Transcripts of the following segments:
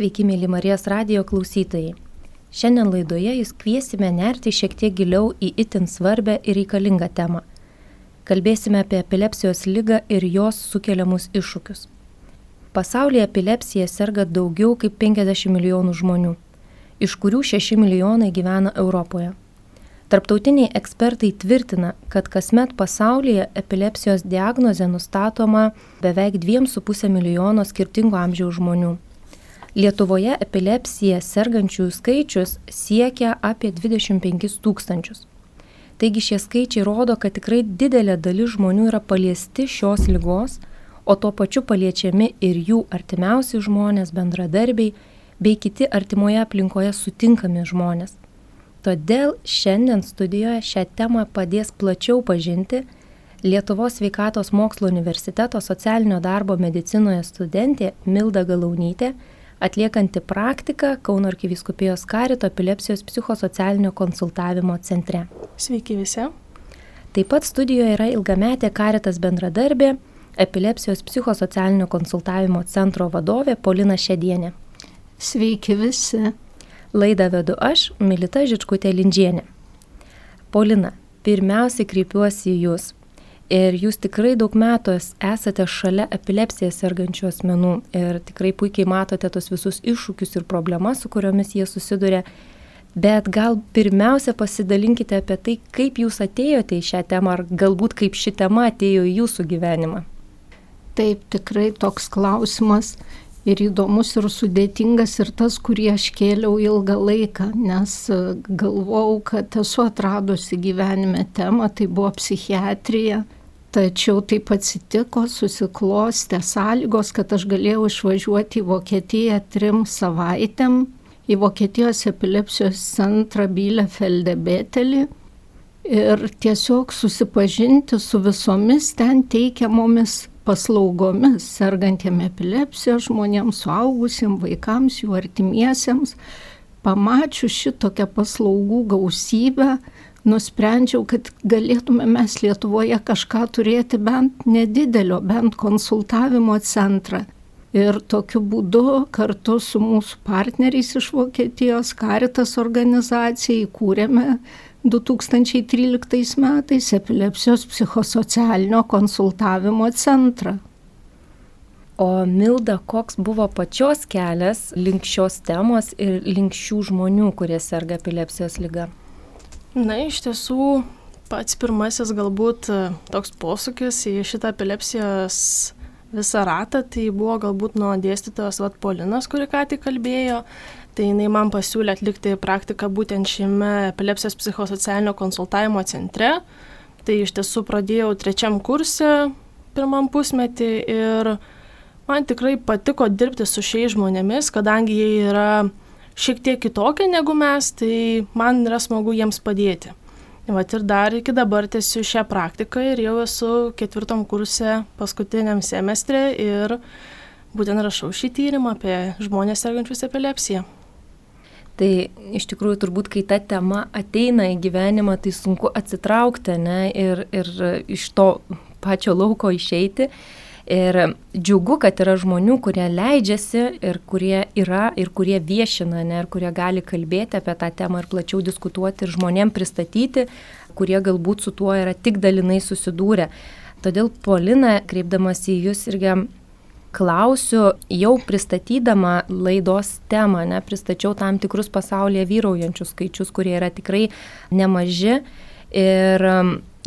Sveiki, mėly Marijos radio klausytojai. Šiandien laidoje jūs kviesime nerti šiek tiek giliau į itin svarbę ir reikalingą temą. Kalbėsime apie epilepsijos lygą ir jos sukeliamus iššūkius. Pasaulyje epilepsija serga daugiau kaip 50 milijonų žmonių, iš kurių 6 milijonai gyvena Europoje. Tarptautiniai ekspertai tvirtina, kad kasmet pasaulyje epilepsijos diagnozė nustatoma beveik 2,5 milijono skirtingo amžiaus žmonių. Lietuvoje epilepsija sergančiųjų skaičius siekia apie 25 tūkstančius. Taigi šie skaičiai rodo, kad tikrai didelė dalis žmonių yra paliesti šios lygos, o tuo pačiu paliečiami ir jų artimiausi žmonės, bendradarbiai bei kiti artimoje aplinkoje sutinkami žmonės. Todėl šiandien studijoje šią temą padės plačiau pažinti Lietuvos sveikatos mokslo universiteto socialinio darbo medicinoje studentė Milda Galaunytė, atliekanti praktiką Kauno arkiviskupijos karito epilepsijos psichosocialinio konsultavimo centre. Sveiki visi. Taip pat studijoje yra ilgametė karitas bendradarbė, epilepsijos psichosocialinio konsultavimo centro vadovė Polina Šedienė. Sveiki visi. Laidą vedu aš, Milita Žičkutė Lindžienė. Polina, pirmiausiai kreipiuosi į Jūs. Ir Jūs tikrai daug metų esate šalia epilepsiją sergančių asmenų ir tikrai puikiai matote tos visus iššūkius ir problemas, su kuriomis jie susiduria. Bet gal pirmiausia pasidalinkite apie tai, kaip Jūs atėjote į šią temą, ar galbūt kaip ši tema atėjo į Jūsų gyvenimą. Taip, tikrai toks klausimas ir įdomus ir sudėtingas ir tas, kurį aš kėliau ilgą laiką, nes e, galvojau, kad esu atradusi gyvenime temą, tai buvo psichiatrija. Tačiau taip atsitiko, susiklostė sąlygos, kad aš galėjau išvažiuoti į Vokietiją trim savaitėm, į Vokietijos epilepsijos centrą Bielefelde Betelį ir tiesiog susipažinti su visomis ten teikiamomis paslaugomis sergantiem epilepsija žmonėms, suaugusiems, vaikams, jų artimiesiems. Pamačius šitokią paslaugų gausybę, nusprendžiau, kad galėtume mes Lietuvoje kažką turėti bent nedidelio, bent konsultavimo centrą. Ir tokiu būdu kartu su mūsų partneriais iš Vokietijos Karitas organizacija įkūrėme 2013 metais epilepsijos psichosocialinio konsultavimo centrą. O Milda, koks buvo pačios kelias link šios temos ir link šių žmonių, kurie serga epilepsijos lyga? Na, iš tiesų, pats pirmasis galbūt e, toks posūkis į šitą epilepsijos visą ratą, tai buvo galbūt nuo dėstytojos Vatpolinas, kuri ką tik kalbėjo, tai jinai man pasiūlė atlikti praktiką būtent šiame epilepsijos psichosocialinio konsultavimo centre. Tai iš tiesų pradėjau trečiam kursė pirmam pusmetį ir man tikrai patiko dirbti su šiais žmonėmis, kadangi jie yra šiek tiek kitokie negu mes, tai man yra smagu jiems padėti. Vat ir dar iki dabar tęsiu šią praktiką ir jau esu ketvirtam kurse paskutiniam semestre ir būtent rašau šį tyrimą apie žmonės sergančius epilepsiją. Tai iš tikrųjų turbūt, kai ta tema ateina į gyvenimą, tai sunku atsitraukti ne, ir, ir iš to pačio lauko išeiti. Ir džiugu, kad yra žmonių, kurie leidžiasi ir kurie yra ir kurie viešina, ne, ir kurie gali kalbėti apie tą temą ir plačiau diskutuoti ir žmonėm pristatyti, kurie galbūt su tuo yra tik dalinai susidūrę. Todėl Polina, kreipdamas į jūs irgi klausiu, jau pristatydama laidos temą, ne, pristačiau tam tikrus pasaulyje vyraujančius skaičius, kurie yra tikrai nemaži. Ir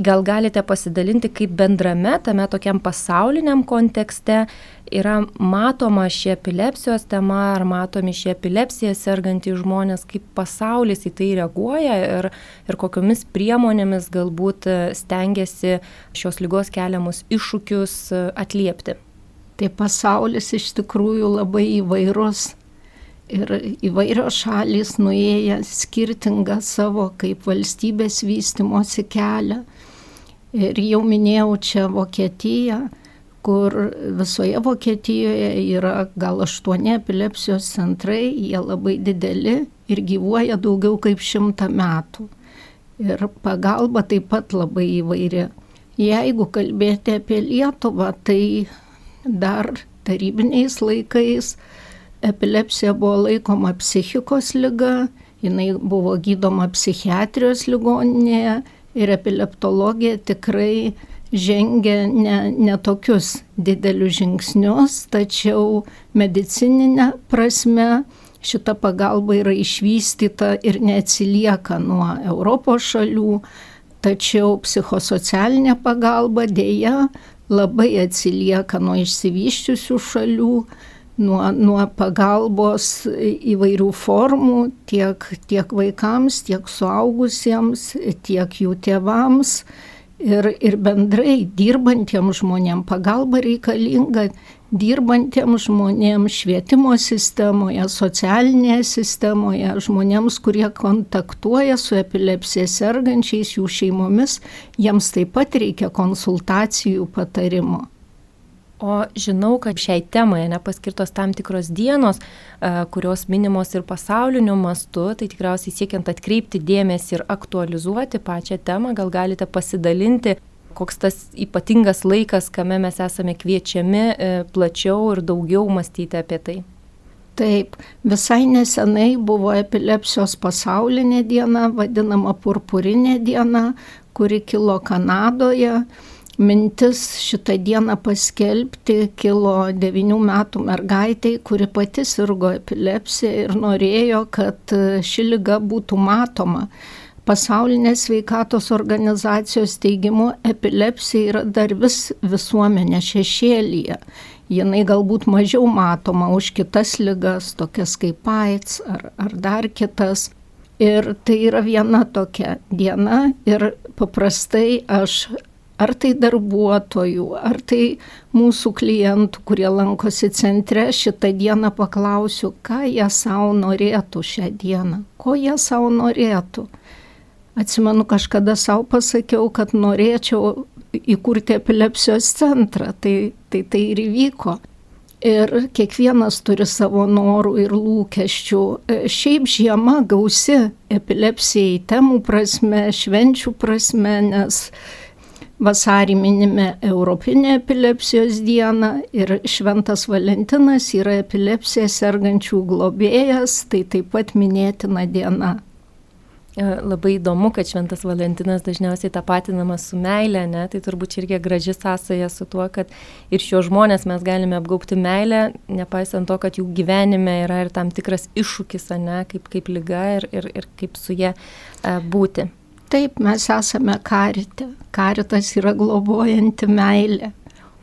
gal galite pasidalinti, kaip bendrame tame tokiam pasauliniam kontekste yra matoma ši epilepsijos tema, ar matomi šie epilepsija sergantys žmonės, kaip pasaulis į tai reaguoja ir, ir kokiomis priemonėmis galbūt stengiasi šios lygos keliamus iššūkius atliepti. Tai pasaulis iš tikrųjų labai įvairus ir įvairios šalys nuėję skirtingą savo kaip valstybės vystimosi kelią. Ir jau minėjau čia Vokietiją, kur visoje Vokietijoje yra gal aštuoni epilepsijos centrai, jie labai dideli ir gyvuoja daugiau kaip šimtą metų. Ir pagalba taip pat labai įvairi. Jeigu kalbėti apie Lietuvą, tai dar tarybiniais laikais epilepsija buvo laikoma psichikos lyga, jinai buvo gydoma psichiatrijos ligoninėje ir epileptologija tikrai žengia ne, ne tokius didelius žingsnius, tačiau medicininė prasme šita pagalba yra išvystyta ir neatsilieka nuo Europos šalių, tačiau psichosocialinė pagalba dėja labai atsilieka nuo išsivyščiusių šalių, nuo, nuo pagalbos įvairių formų tiek, tiek vaikams, tiek suaugusiems, tiek jų tėvams. Ir, ir bendrai dirbantiems žmonėms pagalba reikalinga dirbantiems žmonėms švietimo sistemoje, socialinėje sistemoje, žmonėms, kurie kontaktuoja su epilepsija sergančiais jų šeimomis, jiems taip pat reikia konsultacijų patarimo. O žinau, kad šiai temai nepaskirtos tam tikros dienos, kurios minimos ir pasauliniu mastu, tai tikriausiai siekiant atkreipti dėmesį ir aktualizuoti pačią temą, gal galite pasidalinti koks tas ypatingas laikas, kame mes esame kviečiami e, plačiau ir daugiau mąstyti apie tai. Taip, visai nesenai buvo epilepsijos pasaulinė diena, vadinama purpurinė diena, kuri kilo Kanadoje. Mintis šitą dieną paskelbti kilo devinių metų mergaitei, kuri pati sirgo epilepsiją ir norėjo, kad ši lyga būtų matoma Pasaulinės sveikatos organizacijos teigimu epilepsija yra dar vis visuomenė šešėlyje. Jinai galbūt mažiau matoma už kitas lygas, tokias kaip AIDS ar, ar dar kitas. Ir tai yra viena tokia diena ir paprastai aš ar tai darbuotojų, ar tai mūsų klientų, kurie lankosi centre, šitą dieną paklausiu, ką jie savo norėtų šią dieną, ko jie savo norėtų. Atsimenu, kažkada savo pasakiau, kad norėčiau įkurti epilepsijos centrą, tai tai, tai ir įvyko. Ir kiekvienas turi savo norų ir lūkesčių. E, šiaip žiema gausi epilepsijai temų prasme, švenčių prasme, nes vasarį minime Europinę epilepsijos dieną ir Šventas Valentinas yra epilepsija sergančių globėjas, tai taip pat minėtina diena. E, labai įdomu, kad Šventas Valentinas dažniausiai tapatinamas su meilė, ne? tai turbūt irgi graži sąsaja su tuo, kad ir šio žmonės mes galime apgaupti meilę, nepaisant to, kad jų gyvenime yra ir tam tikras iššūkis, ne? kaip, kaip lyga ir, ir, ir kaip su jie būti. Taip, mes esame karite. Karitas yra globojanti meilė,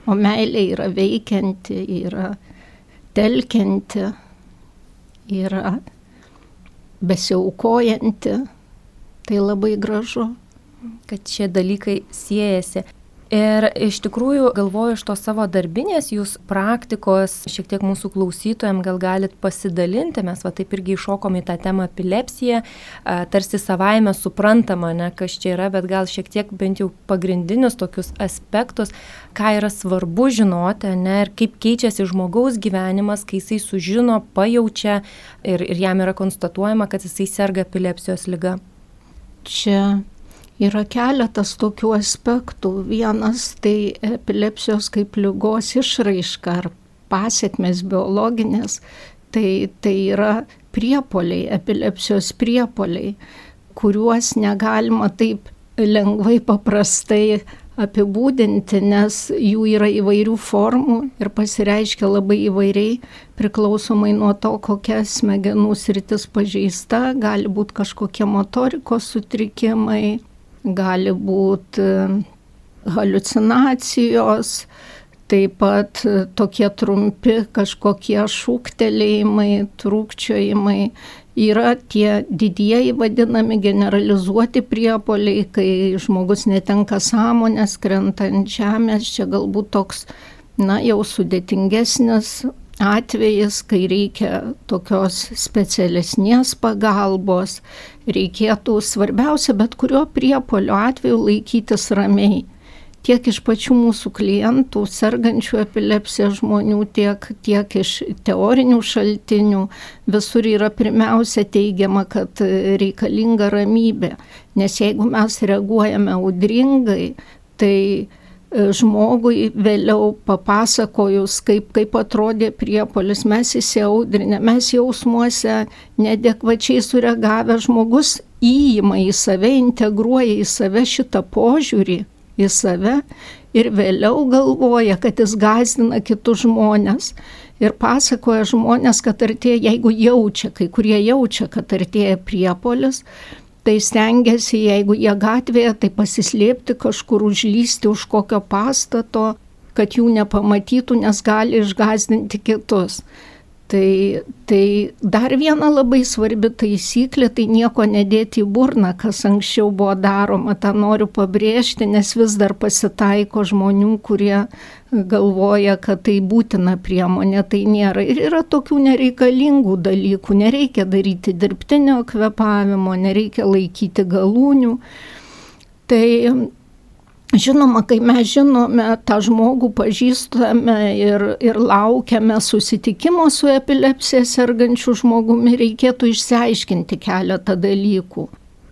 o meilė yra veikianti, yra telkianti, yra besiaukojanti Tai labai gražu. Kad šie dalykai siejasi. Ir iš tikrųjų galvoju iš to savo darbinės jūs praktikos, šiek tiek mūsų klausytojams gal galit pasidalinti, mes va taip irgi iššokom į tą temą epilepsiją, tarsi savaime suprantama, ne kas čia yra, bet gal šiek tiek bent jau pagrindinius tokius aspektus, ką yra svarbu žinoti, ne, ir kaip keičiasi žmogaus gyvenimas, kai jisai sužino, pajaučia ir, ir jam yra konstatuojama, kad jisai serga epilepsijos lyga čia yra keletas tokių aspektų. Vienas tai epilepsijos kaip lygos išraiška ar pasiekmes biologinės, tai, tai yra priepoliai, epilepsijos priepoliai, kuriuos negalima taip lengvai paprastai apibūdinti, nes jų yra įvairių formų ir pasireiškia labai įvairiai, priklausomai nuo to, kokia smegenų sritis pažeista, gali būti kažkokie motorikos sutrikimai, gali būti e, halucinacijos, taip pat e, tokie trumpi kažkokie šūktelėjimai, trūkčiojimai. Yra tie didieji vadinami generalizuoti priepoliai, kai žmogus netenka sąmonės, krenta ant žemės, čia galbūt toks, na, jau sudėtingesnis atvejis, kai reikia tokios specialesnės pagalbos, reikėtų svarbiausia bet kurio priepolio atveju laikytis ramiai tiek iš pačių mūsų klientų, sergančių epilepsiją žmonių, tiek, tiek iš teorinių šaltinių, visur yra pirmiausia teigiama, kad reikalinga ramybė. Nes jeigu mes reaguojame audringai, tai žmogui vėliau papasakojus, kaip, kaip atrodė priepolis, mes įsiaudrinę, mes jausmuose nedekvačiai sureagavę žmogus įima į save, integruoja į save šitą požiūrį į save ir vėliau galvoja, kad jis gazdina kitus žmonės. Ir pasakoja žmonės, kad artėja, jeigu jaučia, kai kurie jaučia, kad artėja priepolis, tai stengiasi, jeigu jie gatvėje, tai pasislėpti kažkur, užlysti už kokio pastato, kad jų nepamatytų, nes gali išgazdinti kitus. Tai, tai dar viena labai svarbi taisyklė, tai nieko nedėti į burną, kas anksčiau buvo daroma, tą noriu pabrėžti, nes vis dar pasitaiko žmonių, kurie galvoja, kad tai būtina priemonė, tai nėra. Ir yra tokių nereikalingų dalykų, nereikia daryti dirbtinio kvepavimo, nereikia laikyti galūnių. Tai Žinoma, kai mes žinome tą žmogų, pažįstame ir, ir laukiame susitikimo su epilepsija sergančiu žmogumi, reikėtų išsiaiškinti keletą dalykų.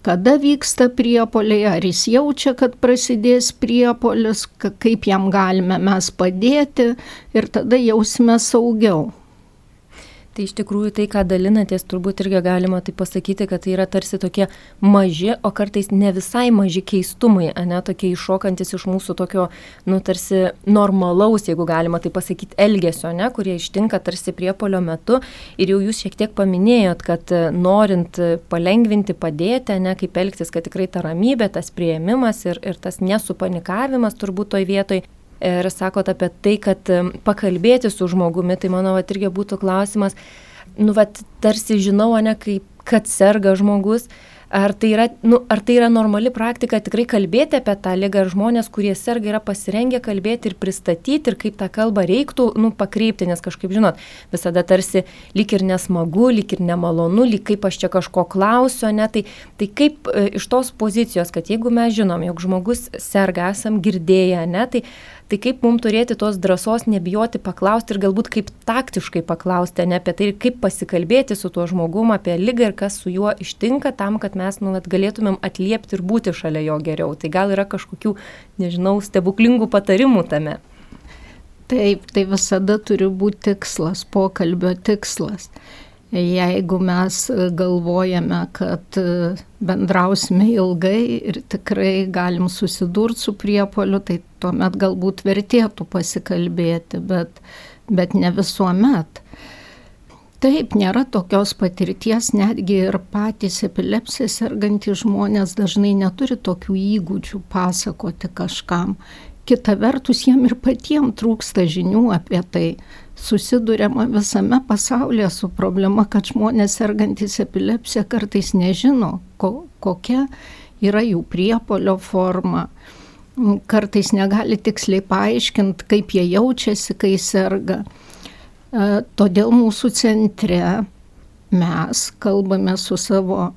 Kada vyksta priepoliai, ar jis jaučia, kad prasidės priepolis, kaip jam galime mes padėti ir tada jausime saugiau. Tai iš tikrųjų tai, ką dalinatės, turbūt irgi galima tai pasakyti, kad tai yra tarsi tokie maži, o kartais ne visai maži keistumai, ne tokie iššokantis iš mūsų tokio, nu, tarsi normalaus, jeigu galima tai pasakyti, elgesio, ne, kurie ištinka tarsi priepolio metu. Ir jau jūs šiek tiek paminėjot, kad e, norint palengvinti, padėti, ne, kaip elgtis, kad tikrai ta ramybė, tas prieimimas ir, ir tas nesupanikavimas turbūt toj vietoj ir sakot apie tai, kad pakalbėti su žmogumi, tai mano, va, irgi būtų klausimas, nu, va, tarsi žinau, ne, kaip, kad serga žmogus, Ar tai, yra, nu, ar tai yra normali praktika tikrai kalbėti apie tą lygą, ar žmonės, kurie serga, yra pasirengę kalbėti ir pristatyti, ir kaip tą kalbą reiktų nu, pakreipti, nes kažkaip, žinot, visada tarsi lyg ir nesmagu, lyg ir nemalonu, lyg kaip aš čia kažko klausiu, ne, tai, tai kaip e, iš tos pozicijos, kad jeigu mes žinom, jog žmogus serga, esam girdėję, ne, tai Tai kaip mums turėti tos drąsos nebijoti paklausti ir galbūt kaip taktiškai paklausti, ne apie tai, kaip pasikalbėti su tuo žmogum apie lygą ir kas su juo ištinka tam, kad mes nu, galėtumėm atliepti ir būti šalia jo geriau. Tai gal yra kažkokių, nežinau, stebuklingų patarimų tame. Taip, tai visada turi būti tikslas, pokalbio tikslas. Jeigu mes galvojame, kad bendrausime ilgai ir tikrai galim susidurti su priepoliu, tai tuomet galbūt vertėtų pasikalbėti, bet, bet ne visuomet. Taip, nėra tokios patirties, netgi ir patys epilepsija sergantys žmonės dažnai neturi tokių įgūdžių pasakoti kažkam. Kita vertus, jiem ir patiems trūksta žinių apie tai susidurėma visame pasaulyje su problema, kad žmonės sergantis epilepsija kartais nežino, ko, kokia yra jų priepolio forma. Kartais negali tiksliai paaiškinti, kaip jie jaučiasi, kai serga. E, todėl mūsų centre mes kalbame su savo e,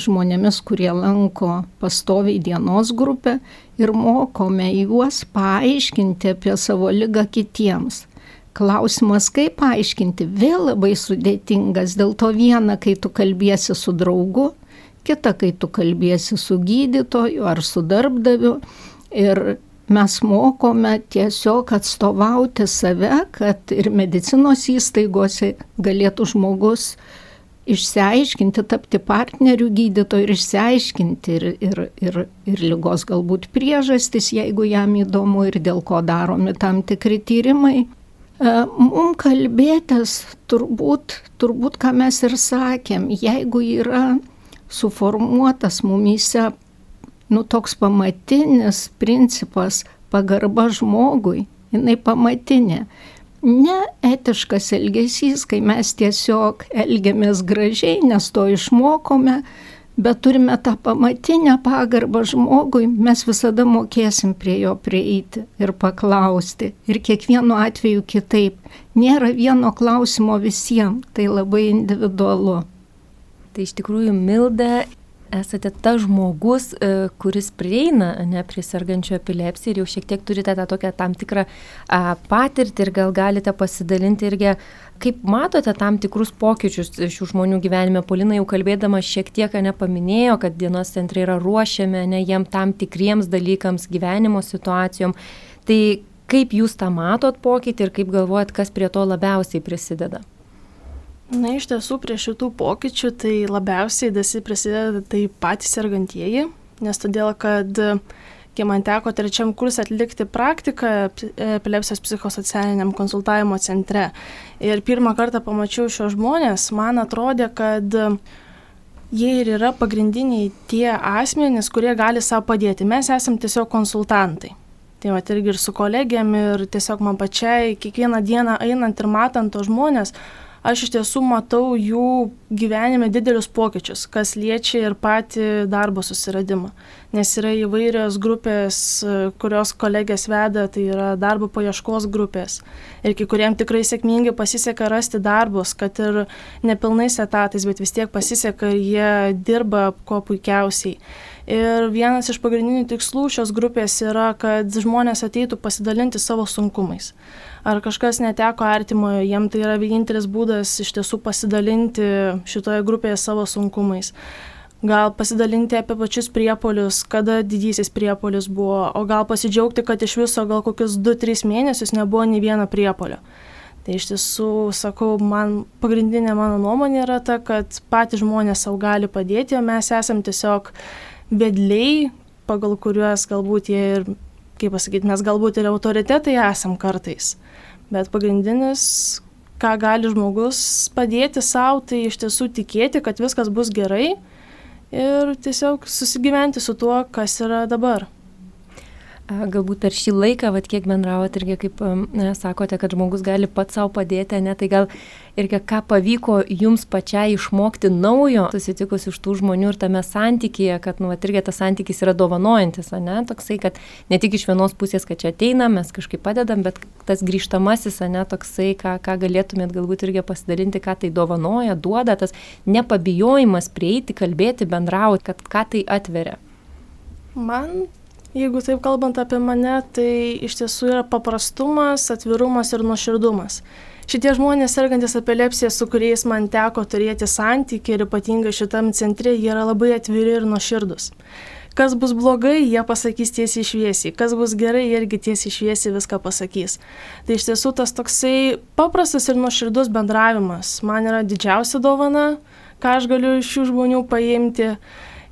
žmonėmis, kurie lanko pastoviai dienos grupę ir mokome juos paaiškinti apie savo lygą kitiems. Klausimas, kaip paaiškinti, vėl labai sudėtingas. Dėl to viena, kai tu kalbėsi su draugu, kita, kai tu kalbėsi su gydytoju ar su darbdaviu. Ir mes mokome tiesiog atstovauti save, kad ir medicinos įstaigose galėtų žmogus išsiaiškinti, tapti partnerių gydytojų ir išsiaiškinti ir, ir, ir, ir lygos galbūt priežastis, jeigu jam įdomu ir dėl ko daromi tam tikri tyrimai. E, Mums kalbėtis turbūt, turbūt, ką mes ir sakėm, jeigu yra suformuotas mumyse nu, toks pamatinis principas pagarba žmogui, jinai pamatinė. Ne etiškas elgesys, kai mes tiesiog elgiamės gražiai, nes to išmokome, bet turime tą pamatinę pagarbą žmogui, mes visada mokėsim prie jo prieiti ir paklausti. Ir kiekvienu atveju kitaip. Nėra vieno klausimo visiems, tai labai individualu. Tai iš tikrųjų Milda esate tas žmogus, e, kuris prieina ne, prie sergančio epilepsiją ir jau šiek tiek turite tą tokią tam tikrą a, patirtį ir gal galite pasidalinti irgi, kaip matote tam tikrus pokyčius šių žmonių gyvenime. Polina jau kalbėdama šiek tiek nepaminėjo, kad dienos centrai yra ruošiami ne jiem tam tikriems dalykams, gyvenimo situacijom. Tai kaip jūs tą matot pokytį ir kaip galvojat, kas prie to labiausiai prisideda? Na, iš tiesų, prie šitų pokyčių tai labiausiai dasi prisideda tai patys sergantieji, nes todėl, kad kai man teko trečiam kursui atlikti praktiką epilepsijos psichosocialiniam konsultavimo centre ir pirmą kartą pamačiau šios žmonės, man atrodė, kad jie ir yra pagrindiniai tie asmenys, kurie gali savo padėti. Mes esame tiesiog konsultantai. Tai va, irgi ir su kolegiam, ir tiesiog man pačiai kiekvieną dieną einant ir matant tos žmonės, aš iš tiesų matau jų gyvenime didelius pokyčius, kas liečia ir patį darbo susiradimą. Nes yra įvairios grupės, kurios kolegės veda, tai yra darbo paieškos grupės. Ir kai kuriem tikrai sėkmingai pasiseka rasti darbus, kad ir nepilnais etatais, bet vis tiek pasiseka ir jie dirba kuo puikiausiai. Ir vienas iš pagrindinių tikslų šios grupės yra, kad žmonės ateitų pasidalinti savo sunkumais. Ar kažkas neteko artimojo, jiem tai yra vienintelis būdas iš tiesų pasidalinti šitoje grupėje savo sunkumais. Gal pasidalinti apie pačius priepolius, kada didysis priepolis buvo, o gal pasidžiaugti, kad iš viso gal kokius 2-3 mėnesius nebuvo nei vieno priepolio. Tai iš tiesų, sakau, man pagrindinė mano nuomonė yra ta, kad patys žmonės savo gali padėti, o mes esam tiesiog vedliai, pagal kuriuos galbūt jie ir, kaip pasakyti, mes galbūt ir autoritetai esam kartais. Bet pagrindinis, ką gali žmogus padėti savo, tai iš tiesų tikėti, kad viskas bus gerai ir tiesiog susigyventi su tuo, kas yra dabar. Galbūt per šį laiką, vat, kiek bendravot irgi, kaip ne, sakote, kad žmogus gali pats savo padėti, ne, tai gal irgi ką pavyko jums pačiai išmokti naujo, susitikus iš tų žmonių ir tame santykėje, kad, nu, vat, irgi tas santykis yra dovanojantis, ne, toksai, kad ne tik iš vienos pusės, kad čia ateina, mes kažkaip padedam, bet tas grįžtamasis, ne, toksai, ką, ką galėtumėt galbūt irgi pasidalinti, ką tai dovanoja, duoda, tas nepabijojimas prieiti, kalbėti, bendrauti, kad ką tai atveria. Man Jeigu taip kalbant apie mane, tai iš tiesų yra paprastumas, atvirumas ir nuoširdumas. Šitie žmonės sergantis epilepsija, su kuriais man teko turėti santykių ir ypatingai šitam centre, jie yra labai atviri ir nuoširdus. Kas bus blogai, jie pasakys tiesiai šviesiai, kas bus gerai, jie irgi tiesiai šviesiai viską pasakys. Tai iš tiesų tas toksai paprastas ir nuoširdus bendravimas man yra didžiausia dovana, ką aš galiu iš šių žmonių paimti.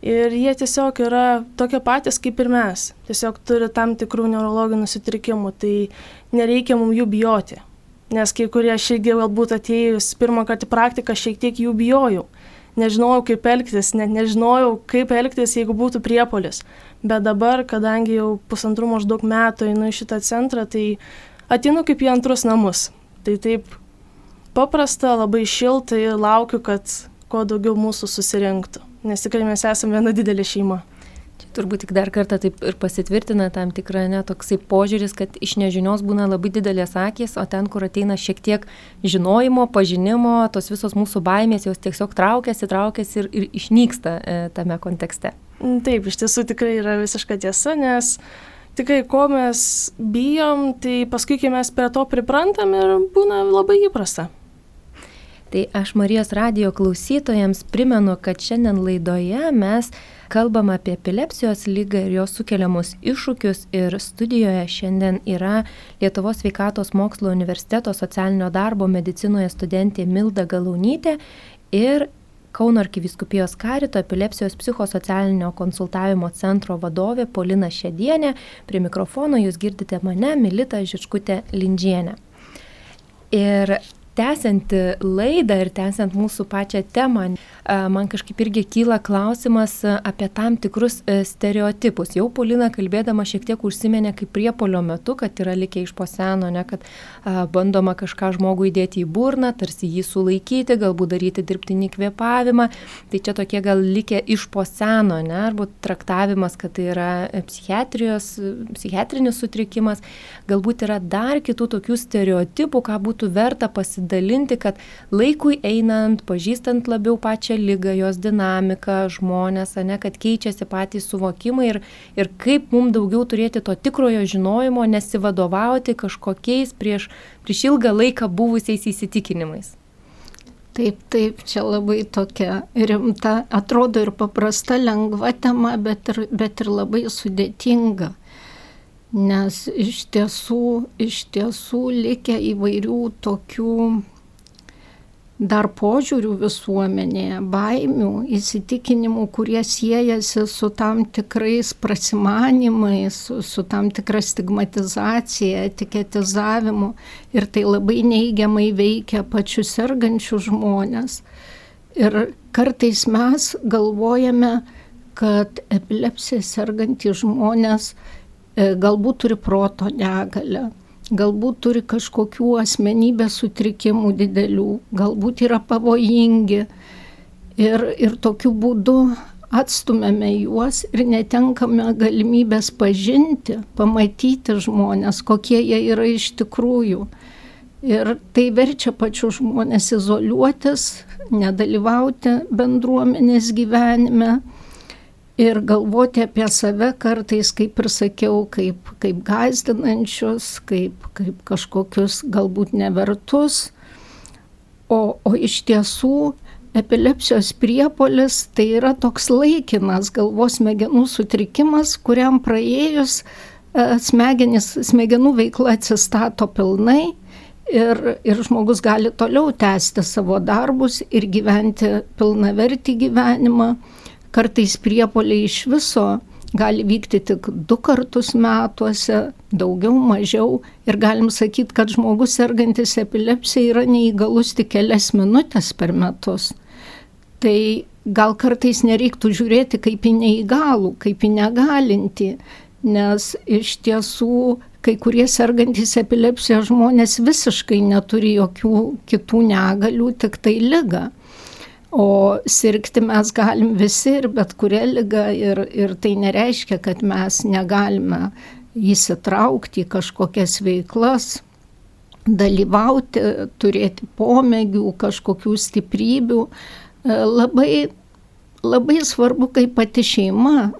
Ir jie tiesiog yra tokie patys kaip ir mes. Tiesiog turi tam tikrų neurologinių sutrikimų, tai nereikia mums jų bijoti. Nes kai kurie aš irgi galbūt atėjus pirmą kartą į praktiką šiek tiek jų bijojau. Nežinojau, kaip elgtis, net nežinojau, kaip elgtis, jeigu būtų priepolis. Bet dabar, kadangi jau pusantrų maždaug metų einu į šitą centrą, tai atinu kaip į antrus namus. Tai taip paprasta, labai šiltai ir laukiu, kad kuo daugiau mūsų susirinktų nes tikrai mes esame viena didelė šeima. Čia turbūt tik dar kartą taip ir pasitvirtina tam tikrą netoksai požiūris, kad iš nežinios būna labai didelės akis, o ten, kur ateina šiek tiek žinojimo, pažinimo, tos visos mūsų baimės jos tiesiog traukiasi, traukiasi ir, ir išnyksta e, tame kontekste. Mm, taip, iš tiesų tikrai yra visiška tiesa, nes tikrai ko mes bijom, tai paskui, kai mes prie to priprantam ir būna labai įprasta. Tai aš Marijos radio klausytojams primenu, kad šiandien laidoje mes kalbam apie epilepsijos lygą ir jos sukeliamus iššūkius ir studijoje šiandien yra Lietuvos sveikatos mokslo universiteto socialinio darbo medicinoje studentė Milda Galaunytė ir Kauno arkiviskupijos karito epilepsijos psichosocialinio konsultavimo centro vadovė Polina Šedienė. Prie mikrofono jūs girdite mane, Milita Žičkutė Lindžienė. Ir tęsiant laidą ir tęsiant mūsų pačią temą, man kažkaip irgi kyla klausimas apie tam tikrus e, stereotipus. Jau Paulina kalbėdama šiek tiek užsiminė kaip priepolio metu, kad yra likę iš poseno, ne, kad bandoma kažką žmogų įdėti į burną, tarsi jį sulaikyti, galbūt daryti dirbtinį kvėpavimą. Tai čia tokie gal likę iš poseno, ne, arba traktavimas, kad tai yra psichiatrinis sutrikimas. Galbūt yra dar kitų tokių stereotipų, ką būtų verta pasidaryti pasidalinti, kad laikui einant, pažįstant labiau pačią lygą, jos dinamiką, žmonės, ne, kad keičiasi patys suvokimai ir, ir kaip mums daugiau turėti to tikrojo žinojimo, nesivadovauti kažkokiais prieš, prieš ilgą laiką buvusiais įsitikinimais. Taip, taip, čia labai tokia rimta, atrodo ir paprasta, lengva tema, bet ir, bet ir labai sudėtinga nes iš tiesų, iš tiesų likę įvairių tokių dar požiūrių visuomenėje, baimių, įsitikinimų, kurie siejasi su tam tikrais prasimanimais, su, su tam tikra stigmatizacija, etiketizavimu ir tai labai neigiamai veikia pačius sergančius žmonės. Ir kartais mes galvojame, kad epilepsija sergantys žmonės E, galbūt turi proto negalę, galbūt turi kažkokių asmenybės sutrikimų didelių, galbūt yra pavojingi. Ir, ir tokiu būdu atstumėme juos ir netenkame galimybės pažinti, pamatyti žmonės, kokie jie yra iš tikrųjų. Ir tai verčia pačių žmonės izoliuotis, nedalyvauti bendruomenės gyvenime ir galvoti apie save kartais, kaip ir sakiau, kaip, kaip gazdinančius, kaip, kaip kažkokius galbūt nevertus. O, o iš tiesų epilepsijos priepolis tai yra toks laikinas galvos smegenų sutrikimas, kuriam praėjus e, smegenis, smegenų veikla atsistato pilnai ir, ir žmogus gali toliau tęsti savo darbus ir gyventi pilnavertį gyvenimą Kartais priepoliai iš viso gali vykti tik du kartus metuose, daugiau, mažiau. Ir galim sakyti, kad žmogus sergantis epilepsija yra neįgalus tik kelias minutės per metus. Tai gal kartais nereiktų žiūrėti kaip į neįgalų, kaip į negalinti, nes iš tiesų kai kurie sergantys epilepsija žmonės visiškai neturi jokių kitų negalių, tik tai lyga. O sirgti mes galim visi ir bet kurią lygą ir, ir tai nereiškia, kad mes negalime įsitraukti į kažkokias veiklas, dalyvauti, turėti pomėgių, kažkokių stiprybių. E, labai, labai svarbu, kaip pati šeima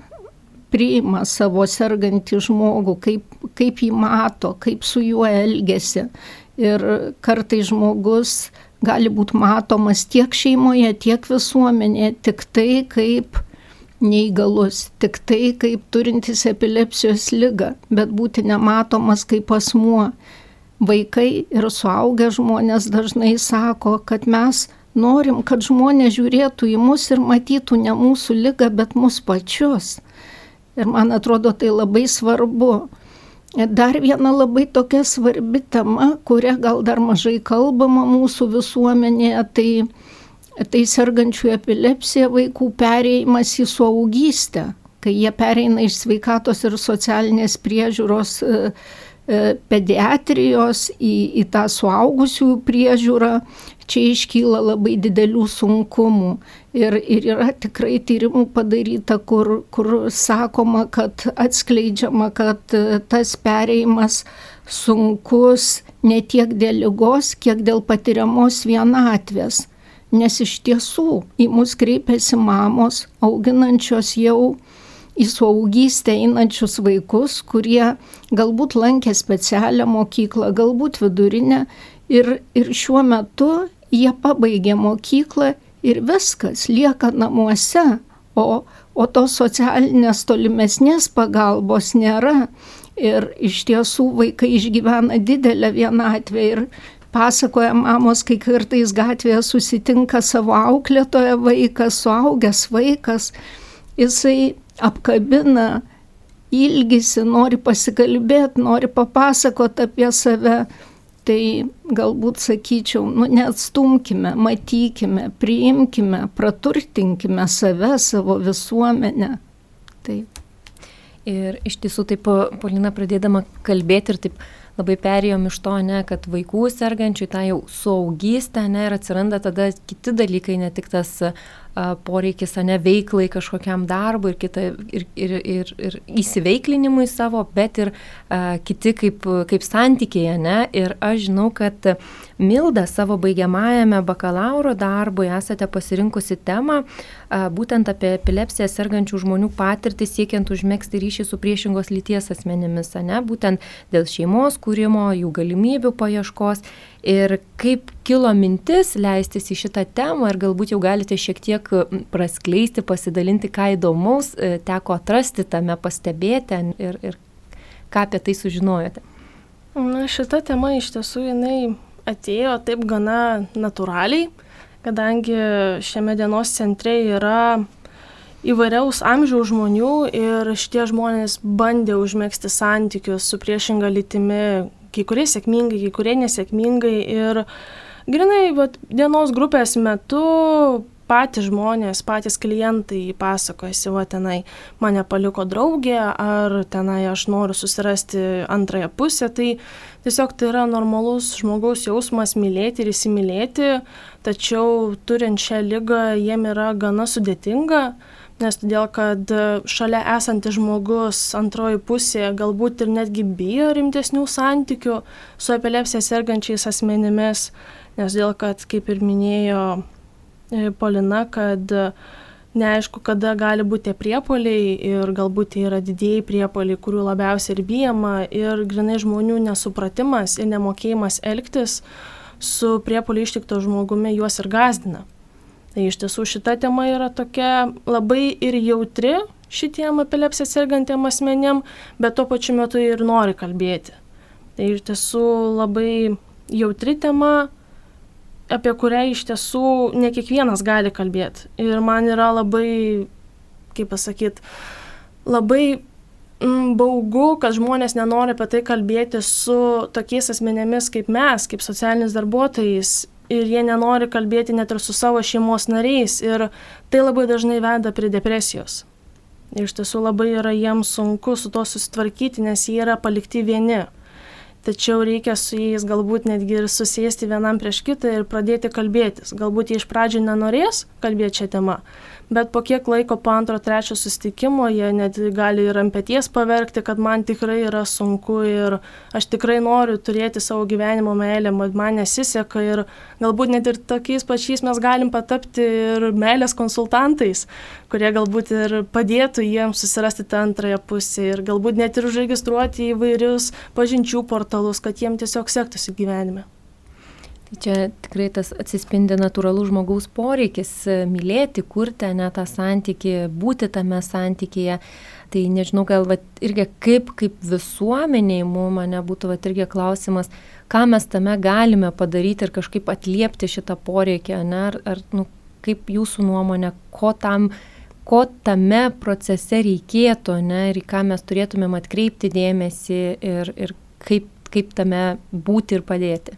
priima savo sergantį žmogų, kaip, kaip jį mato, kaip su juo elgesi. Ir kartai žmogus gali būti matomas tiek šeimoje, tiek visuomenėje, tik tai kaip neįgalus, tik tai kaip turintis epilepsijos lygą, bet būti nematomas kaip asmuo. Vaikai ir suaugę žmonės dažnai sako, kad mes norim, kad žmonės žiūrėtų į mus ir matytų ne mūsų lygą, bet mus pačius. Ir man atrodo, tai labai svarbu. Dar viena labai tokia svarbi tema, kuria gal dar mažai kalbama mūsų visuomenėje, tai, tai sergančių epilepsija vaikų perėjimas į suaugystę, kai jie pereina iš sveikatos ir socialinės priežiūros e, pediatrijos į, į tą suaugusių priežiūrą, čia iškyla labai didelių sunkumų. Ir, ir yra tikrai tyrimų padaryta, kur, kur sakoma, kad atskleidžiama, kad e, tas pereimas sunkus ne tiek dėl lygos, kiek dėl patiriamos vienatvės. Nes iš tiesų į mus kreipiasi mamos, auginančios jau į suaugystę einančius vaikus, kurie galbūt lankė specialią mokyklą, galbūt vidurinę ir, ir šiuo metu jie pabaigė mokyklą ir viskas lieka namuose, o, o tos socialinės tolimesnės pagalbos nėra. Ir iš tiesų vaikai išgyvena didelę vienatvę ir pasakoja mamos, kai kartais gatvėje susitinka savo auklėtoje vaikas, suaugęs vaikas, jisai apkabina, ilgisi, nori pasikalbėti, nori papasakoti apie save Tai galbūt sakyčiau, nu, neatstumkime, matykime, priimkime, praturtinkime save, savo visuomenę. Taip. Ir iš tiesų taip, Polina, pradėdama kalbėti ir taip labai perėjom iš to, ne, kad vaikų sergančių tą jau suaugystę, ne, ir atsiranda tada kiti dalykai, ne tik tas poreikis, ne veiklai kažkokiam darbui ir, kita, ir, ir, ir, ir įsiveiklinimui savo, bet ir a, kiti kaip, kaip santykiai, ne. Ir aš žinau, kad Milda savo baigiamajame bakalauro darbui esate pasirinkusi temą a, būtent apie epilepsiją sergančių žmonių patirtį siekiant užmėgsti ryšį su priešingos lyties asmenimis, ne, būtent dėl šeimos kūrimo, jų galimybių paieškos ir kaip kilo mintis leistis į šitą temą ir galbūt jau galite šiek tiek praskleisti, pasidalinti, ką įdomaus e, teko atrasti tame, pastebėti ir, ir ką apie tai sužinojote. Na, šita tema iš tiesų jinai atėjo taip gana natūraliai, kadangi šiame dienos centre yra įvairiaus amžiaus žmonių ir šitie žmonės bandė užmėgsti santykius su priešinga lytimi kai kurie sėkmingai, kai kurie nesėkmingai. Ir grinai vat, dienos grupės metu patys žmonės, patys klientai pasakojasi, va tenai mane paliko draugė, ar tenai aš noriu susirasti antrąją pusę, tai tiesiog tai yra normalus žmogaus jausmas mylėti ir įsimylėti, tačiau turint šią lygą jiem yra gana sudėtinga nes todėl kad šalia esantis žmogus antroji pusė galbūt ir netgi bijo rimtesnių santykių su epilepsija sergančiais asmenimis, nes dėl kad, kaip ir minėjo e, Polina, kad neaišku, kada gali būti tie priepoliai ir galbūt tai yra didėjai priepoliai, kurių labiausiai ir bijama ir grinai žmonių nesupratimas ir nemokėjimas elgtis su priepoliai ištikto žmogumi juos ir gazdina. Tai iš tiesų šita tema yra tokia labai ir jautri šitiem epilepsiją sergantiem asmenėm, bet tuo pačiu metu ir nori kalbėti. Tai iš tiesų labai jautri tema, apie kurią iš tiesų ne kiekvienas gali kalbėti. Ir man yra labai, kaip pasakyti, labai mm, baugu, kad žmonės nenori apie tai kalbėti su tokiais asmenėmis kaip mes, kaip socialinis darbuotojais ir jie nenori kalbėti net ir su savo šeimos nariais ir tai labai dažnai veda prie depresijos. Ir iš tiesų labai yra jiems sunku su to susitvarkyti, nes jie yra palikti vieni. Tačiau reikia su jais galbūt netgi ir susėsti vienam prieš kitą ir pradėti kalbėtis. Galbūt jie iš pradžių nenorės kalbėti šią temą, bet po kiek laiko po antro, trečio sustikimo jie net gali ir ant pėties paverkti, kad man tikrai yra sunku ir aš tikrai noriu turėti savo gyvenimo meilę, man nesiseka ir galbūt net ir tokiais pačiais mes galim patapti ir meilės konsultantais, kurie galbūt ir padėtų jiems susirasti tą antrąją pusę ir galbūt net ir užregistruoti įvairius pažinčių portalus, kad jiems tiesiog sektųsi gyvenime. Tai čia tikrai tas atsispindi natūralus žmogaus poreikis e, mylėti, kurti ne tą santyki, būti tame santykėje. Tai nežinau, gal va, irgi kaip, kaip visuomeniai mums mane būtų va, irgi klausimas, ką mes tame galime padaryti ir kažkaip atliepti šitą poreikį, ne, ar, ar nu, kaip jūsų nuomonė, ko tam ko tame procese reikėtų, ne, ir į ką mes turėtumėm atkreipti dėmesį ir, ir kaip, kaip tame būti ir padėti.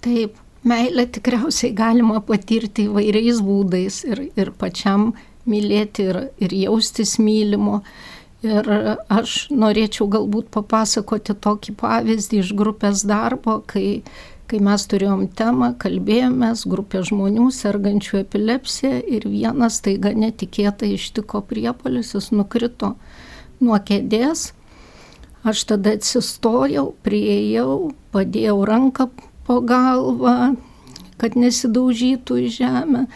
Taip, meilę tikriausiai galima patirti įvairiais būdais ir, ir pačiam mylėti ir, ir jaustis mylimo. Ir aš norėčiau galbūt papasakoti tokį pavyzdį iš grupės darbo, kai, kai mes turėjom temą, kalbėjomės, grupė žmonių sergančių epilepsiją ir vienas taiga netikėtai ištiko priepolis, jis nukrito nuo kėdės. Aš tada atsistojau, prieėjau, padėjau ranką po galvą, kad nesidaužytų į žemę.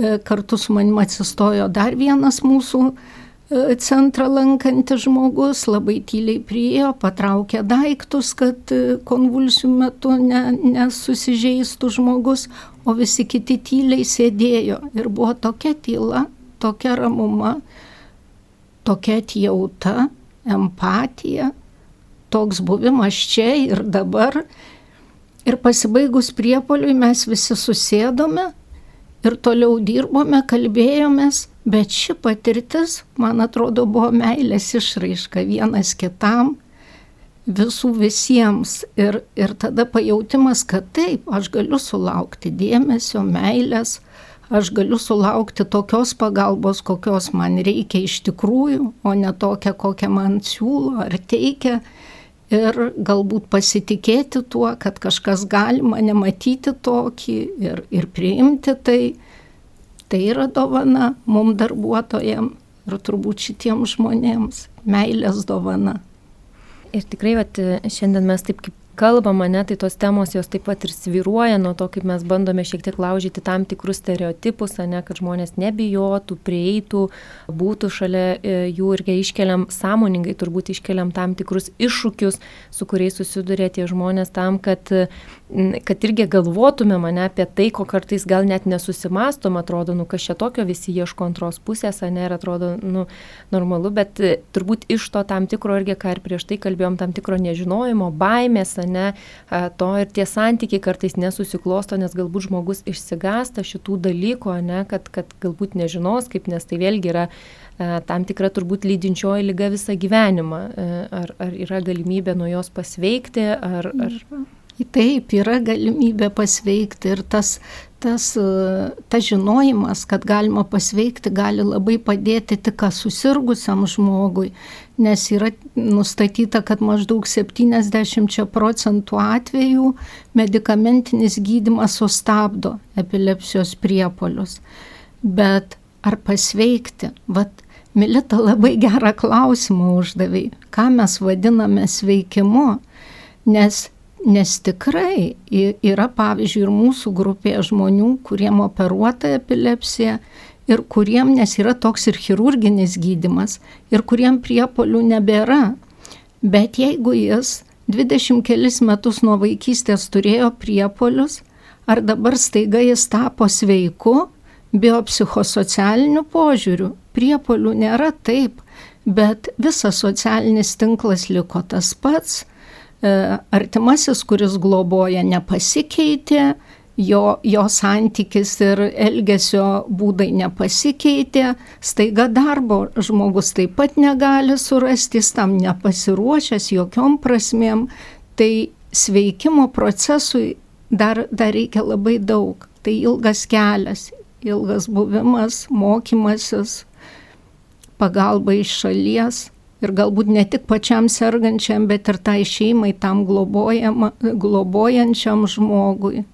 E, kartu su manim atsistojo dar vienas mūsų e, centrą lankantis žmogus, labai tyliai priejo, patraukė daiktus, kad e, konvulsijų metu ne, nesusižeistų žmogus, o visi kiti tyliai sėdėjo. Ir buvo tokia tyla, tokia ramuma, tokia atjauta, empatija, toks buvimas čia ir dabar Ir pasibaigus priepoliui mes visi susėdome ir toliau dirbome, kalbėjomės, bet ši patirtis, man atrodo, buvo meilės išraiška vienas kitam, visų visiems. Ir, ir tada pajautimas, kad taip, aš galiu sulaukti dėmesio, meilės, aš galiu sulaukti tokios pagalbos, kokios man reikia iš tikrųjų, o ne tokią, kokią man siūlo ar teikia. Ir galbūt pasitikėti tuo, kad kažkas gali mane matyti tokį ir, ir priimti tai. Tai yra dovana mum darbuotojams ir turbūt šitiems žmonėms meilės dovana. Ir tikrai, vat, šiandien mes taip kaip kalbama, ne, tai tos temos jos taip pat ir sviruoja nuo to, kaip mes bandome šiek tiek laužyti tam tikrus stereotipus, ne, kad žmonės nebijotų, prieitų, būtų šalia e, jų ir kai iškeliam sąmoningai, turbūt iškeliam tam tikrus iššūkius, su kuriais susiduria tie žmonės tam, kad kad irgi galvotume mane apie tai, ko kartais gal net nesusimastom, atrodo, nu kas čia tokio, visi ieško antros pusės, ne, ir atrodo, nu, normalu, bet e, turbūt iš to tam tikro irgi, ką ir prieš tai kalbėjom, tam tikro nežinojimo, baimės, ne, to ir tie santykiai kartais nesusiklosto, nes galbūt žmogus išsigasta šitų dalykų, ne, kad, kad galbūt nežinos, kaip, nes tai vėlgi yra tam tikra turbūt lydinčioji lyga visą gyvenimą. E, ar, ar yra galimybė nuo jos pasveikti, ar... ar... Taip, yra galimybė pasveikti ir tas, tas, tas žinojimas, kad galima pasveikti, gali labai padėti tik susirgusiam žmogui, nes yra nustatyta, kad maždaug 70 procentų atvejų medikamentinis gydimas sustabdo epilepsijos priepolius. Bet ar pasveikti? Vat, Milita labai gerą klausimą uždavė, ką mes vadiname sveikimu, nes Nes tikrai yra, pavyzdžiui, ir mūsų grupėje žmonių, kuriem operuota epilepsija ir kuriem, nes yra toks ir chirurginis gydimas, ir kuriem priepolių nebėra. Bet jeigu jis 20 kelis metus nuo vaikystės turėjo priepolius, ar dabar staiga jis tapo sveiku, biopsichosocialiniu požiūriu, priepolių nėra taip, bet visas socialinis tinklas liko tas pats, artimasis, kuris globoja, nepasikeitė, jo, jo santykis ir elgesio būdai nepasikeitė, staiga darbo žmogus taip pat negali surasti, jis tam nepasiruošęs jokiom prasmėm, tai sveikimo procesui dar, dar reikia labai daug. Tai ilgas kelias, ilgas buvimas, mokymasis, pagalba iš šalies ir galbūt ne tik pačiam sergančiam, bet ir tai šeimai, tam globojančiam žmogui.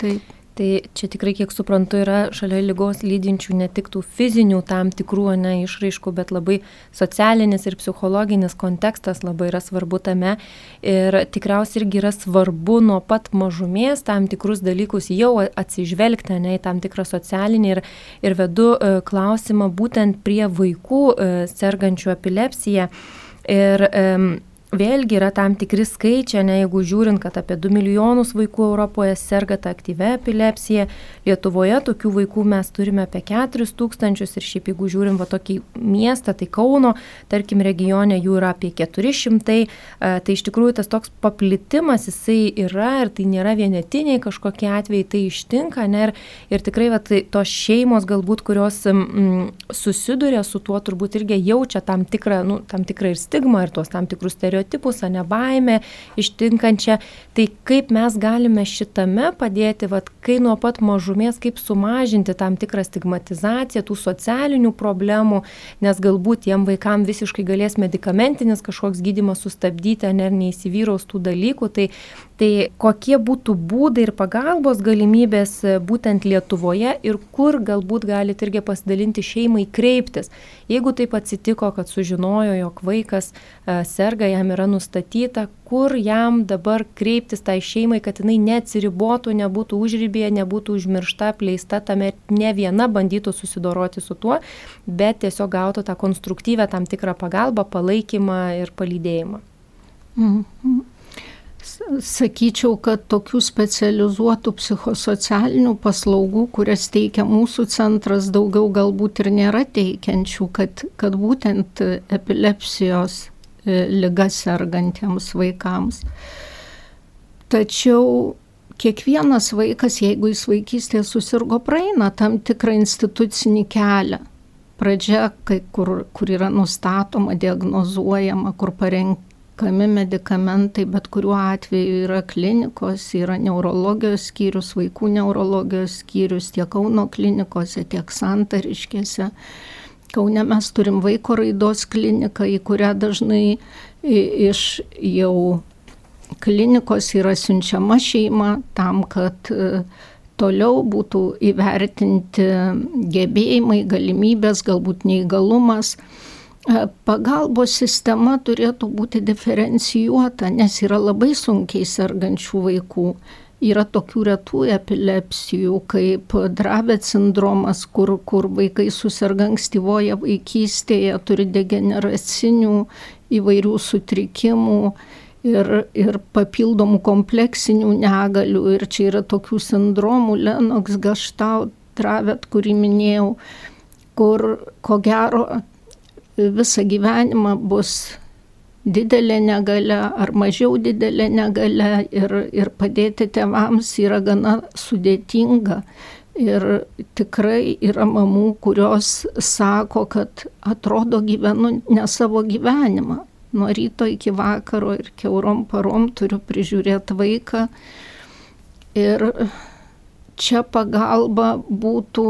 Taip. Tai čia tikrai, kiek suprantu, yra šalia lygos lydinčių ne tik tų fizinių tam tikrų ne, išraiškų, bet labai socialinis ir psichologinis kontekstas labai yra svarbu tame. Ir tikriausiai irgi yra svarbu nuo pat mažumės tam tikrus dalykus jau atsižvelgti ne, į tam tikrą socialinį. Ir, ir vedu e, klausimą būtent prie vaikų e, sergančių epilepsiją. Ir um, Vėlgi yra tam tikri skaičiai, ne jeigu žiūrint, kad apie 2 milijonus vaikų Europoje serga tą aktyvę epilepsiją, Lietuvoje tokių vaikų mes turime apie 4 tūkstančius ir šiaip jeigu žiūrim va tokį miestą, tai Kauno, tarkim, regione jų yra apie 400, tai iš tikrųjų tas toks paplitimas jisai yra ir tai nėra vienetiniai kažkokie atvejai, tai ištinka, ne, ir, ir tikrai va, tai tos šeimos galbūt, kurios mm, susiduria su tuo, turbūt irgi jaučia tam tikrą, nu, tam tikrą ir stigmą ir tuos tam tikrus stereotipus stereotipus, ne baimę ištinkančią. Tai kaip mes galime šitame padėti, vat, kai nuo pat mažumės, kaip sumažinti tam tikrą stigmatizaciją, tų socialinių problemų, nes galbūt tiem vaikam visiškai galės medikamentinis kažkoks gydimas sustabdyti, ne, neįsivyraus tų dalykų. Tai, tai kokie būtų būdai ir pagalbos galimybės būtent Lietuvoje ir kur galbūt galite irgi pasidalinti šeimai kreiptis. Jeigu taip atsitiko, kad sužinojo, jog vaikas serga, jam jam yra nustatyta, kur jam dabar kreiptis tai šeimai, kad jinai neatsiribotų, nebūtų užrybėje, nebūtų užmiršta, pleista, tame ne viena bandytų susidoroti su tuo, bet tiesiog gautų tą konstruktyvę tam tikrą pagalbą, palaikymą ir palydėjimą. Mm -hmm. Sakyčiau, kad tokių specializuotų psichosocialinių paslaugų, kurias teikia mūsų centras, daugiau galbūt ir nėra teikiančių, kad, kad būtent epilepsijos E, lyga sergantiems vaikams. Tačiau kiekvienas vaikas, jeigu jis vaikystėje susirgo, praeina tam tikrą institucinį kelią. Pradžia, kai, kur, kur yra nustatoma, diagnozuojama, kur parenkami medikamentai, bet kuriuo atveju yra klinikos, yra neurologijos skyrius, vaikų neurologijos skyrius tiek Kauno klinikose, tiek Santariškėse Kaune mes turim vaiko raidos kliniką, į kurią dažnai iš jau klinikos yra siunčiama šeima tam, kad e, toliau būtų įvertinti gebėjimai, galimybės, galbūt neįgalumas. E, pagalbos sistema turėtų būti diferencijuota, nes yra labai sunkiai sergančių vaikų. Yra tokių retų epilepsijų kaip Dravet sindromas, kur, kur vaikai susirga ankstyvoje vaikystėje, turi degeneracinių įvairių sutrikimų ir, ir papildomų kompleksinių negalių. Ir čia yra tokių sindromų, Lenox, Gaštau, Dravet, kurį minėjau, kur ko gero visą gyvenimą bus didelė negale ar mažiau didelė negale ir, ir padėti tėvams yra gana sudėtinga. Ir tikrai yra mamų, kurios sako, kad atrodo gyvenu ne savo gyvenimą. Nuo ryto iki vakaro ir keurom parom turiu prižiūrėti vaiką. Ir čia pagalba būtų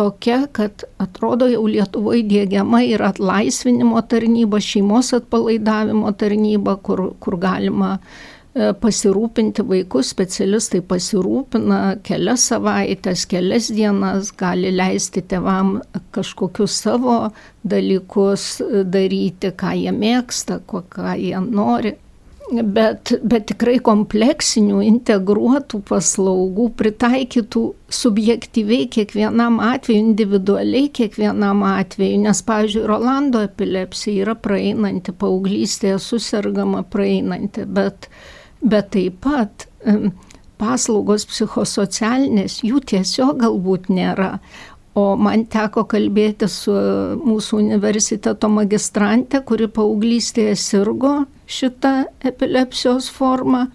tokia, kad atrodo jau Lietuvoje dėgiama ir atlaisvinimo tarnyba, šeimos atpalaidavimo tarnyba, kur, kur galima e, pasirūpinti vaikus, specialistai pasirūpina kelias savaitės, kelias dienas, gali leisti tevam kažkokius savo dalykus daryti, ką jie mėgsta, ką jie nori bet, bet tikrai kompleksinių, integruotų paslaugų, pritaikytų subjektyviai kiekvienam atveju, individualiai kiekvienam atveju, nes, pavyzdžiui, Rolando epilepsija yra praeinanti, paauglystėje susirgama praeinanti, bet, bet taip pat paslaugos psichosocialinės jų tiesiog galbūt nėra. O man teko kalbėti su mūsų universiteto magistrante, kuri paauglystėje sirgo šitą epilepsijos formą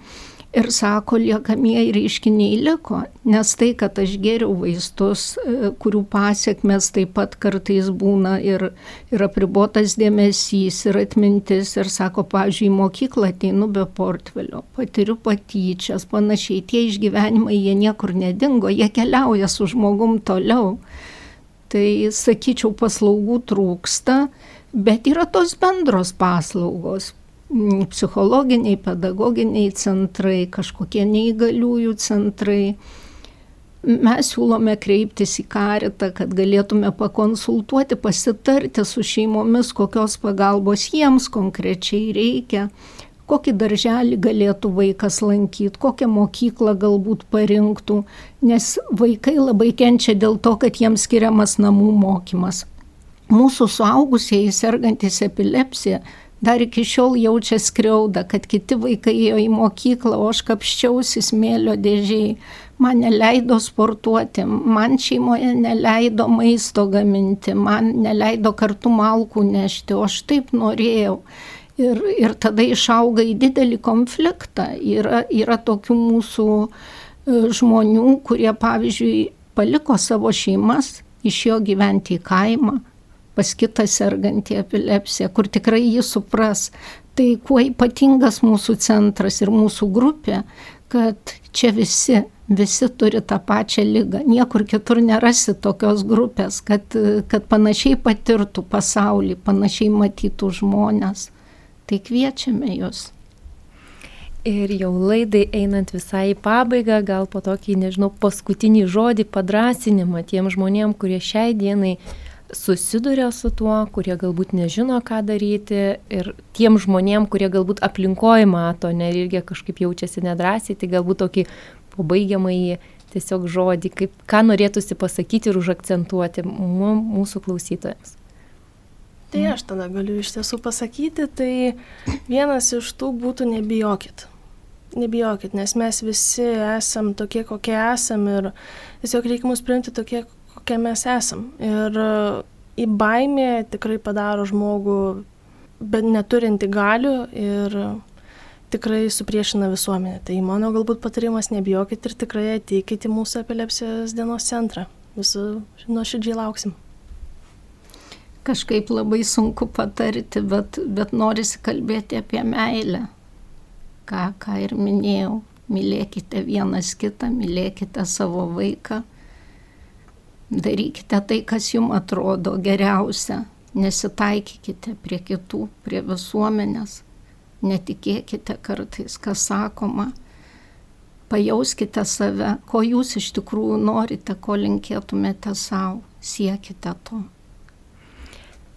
ir sako, liekamieji reiškiniai liko, nes tai, kad aš geriau vaistus, e, kurių pasiekmes taip pat kartais būna ir, ir apribotas dėmesys, ir atmintis, ir sako, pavyzdžiui, į mokyklą ateinu be portfelio, patiriu patyčias, panašiai, tie išgyvenimai jie niekur nedingo, jie keliauja su žmogum toliau. Tai sakyčiau, paslaugų trūksta, bet yra tos bendros paslaugos Mm, psichologiniai, pedagoginiai centrai, kažkokie neįgaliųjų centrai. Mes siūlome kreiptis į karitą, kad galėtume pakonsultuoti, pasitarti su šeimomis, kokios pagalbos jiems konkrečiai reikia, kokį darželį galėtų vaikas lankyti, kokią mokyklą galbūt parinktų, nes vaikai labai kenčia dėl to, kad jiems skiriamas namų mokymas. Mūsų suaugusieji sergantis epilepsija dar iki šiol jaučia skriaudą, kad kiti vaikai ėjo į mokyklą, o aš kapščiausi smėlio dėžiai. Man neleido sportuoti, man šeimoje neleido maisto gaminti, man neleido kartu malkų nešti, o aš taip norėjau. Ir, ir tada išauga į didelį konfliktą. Yra, yra tokių mūsų e, žmonių, kurie, pavyzdžiui, paliko savo šeimas, išėjo gyventi į kaimą, pas kitą sergantį epilepsiją, kur tikrai jį supras. Tai kuo ypatingas mūsų centras ir mūsų grupė, kad čia visi, visi turi tą pačią lygą. Niekur kitur nerasi tokios grupės, kad, kad panašiai patirtų pasaulį, panašiai matytų žmonės. Tai kviečiame jūs. Ir jau laidai einant visai į pabaigą, gal po tokį, nežinau, paskutinį žodį padrasinimą tiem žmonėm, kurie šiai dienai susiduria su tuo, kurie galbūt nežino, ką daryti ir tiem žmonėm, kurie galbūt aplinkoje mato, ne irgi kažkaip jaučiasi nedrasiai, tai galbūt tokį pabaigiamąjį tiesiog žodį, kaip, ką norėtųsi pasakyti ir užakcentuoti mūsų klausytojams. Tai aš tada galiu iš tiesų pasakyti, tai vienas iš tų būtų nebijokit. Nebijokit, nes mes visi esam tokie, kokie esam ir tiesiog reikia mus priimti tokie, kokie mes esam. Ir e, į baimę tikrai padaro žmogų, bet neturinti galių ir tikrai supriešina visuomenę. Tai mano galbūt patarimas nebijokit ir tikrai ateikit į mūsų epilepsijos dienos centrą. Visų nuoširdžiai lauksim. Kažkaip labai sunku patarti, bet, bet norisi kalbėti apie meilę. Ką, ką ir minėjau. Mylėkite vienas kitą, mylėkite savo vaiką darykite tai, kas jums atrodo geriausia, nesitaikykite prie kitų, prie visuomenės, netikėkite kartais, kas sakoma, pajauskite save, ko jūs iš tikrųjų norite, ko linkėtumėte savo, siekite to.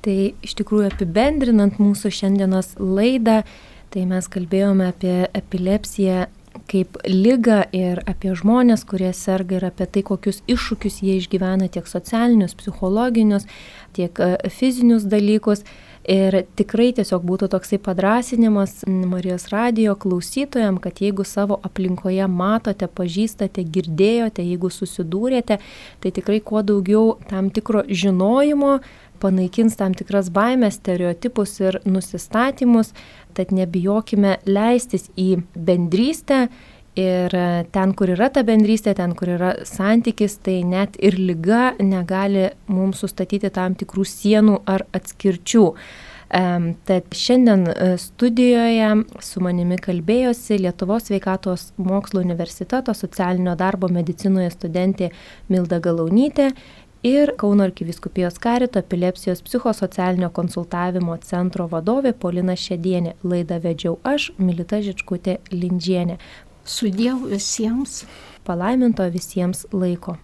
Tai iš tikrųjų apibendrinant mūsų šiandienos laidą, tai mes kalbėjome apie epilepsiją kaip lygą ir apie žmonės, kurie serga ir apie tai, kokius iššūkius jie išgyvena tiek socialinius, psichologinius, tiek e, fizinius dalykus. Ir tikrai tiesiog būtų toksai padrasinimas Marijos radio klausytojams, kad jeigu savo aplinkoje matote, pažįstate, girdėjote, jeigu susidūrėte, tai tikrai kuo daugiau tam tikro žinojimo panaikins tam tikras baimės, stereotipus ir nusistatymus, tad nebijokime leistis į bendrystę Ir ten, kur yra ta bendrystė, ten, kur yra santykis, tai net ir lyga negali mums sustatyti tam tikrų sienų ar atskirčių. Tad šiandien e, studijoje su manimi kalbėjosi Lietuvos sveikatos mokslo universiteto socialinio darbo medicinoje studentė Milda Galaunytė ir Kauno arkiviskupijos karito epilepsijos psichosocialinio konsultavimo centro vadovė Polina Šedienė. Laidą vedžiau aš, Milita Žičkutė Lindžienė. Su Dievu visiems. Palaiminto visiems laiko.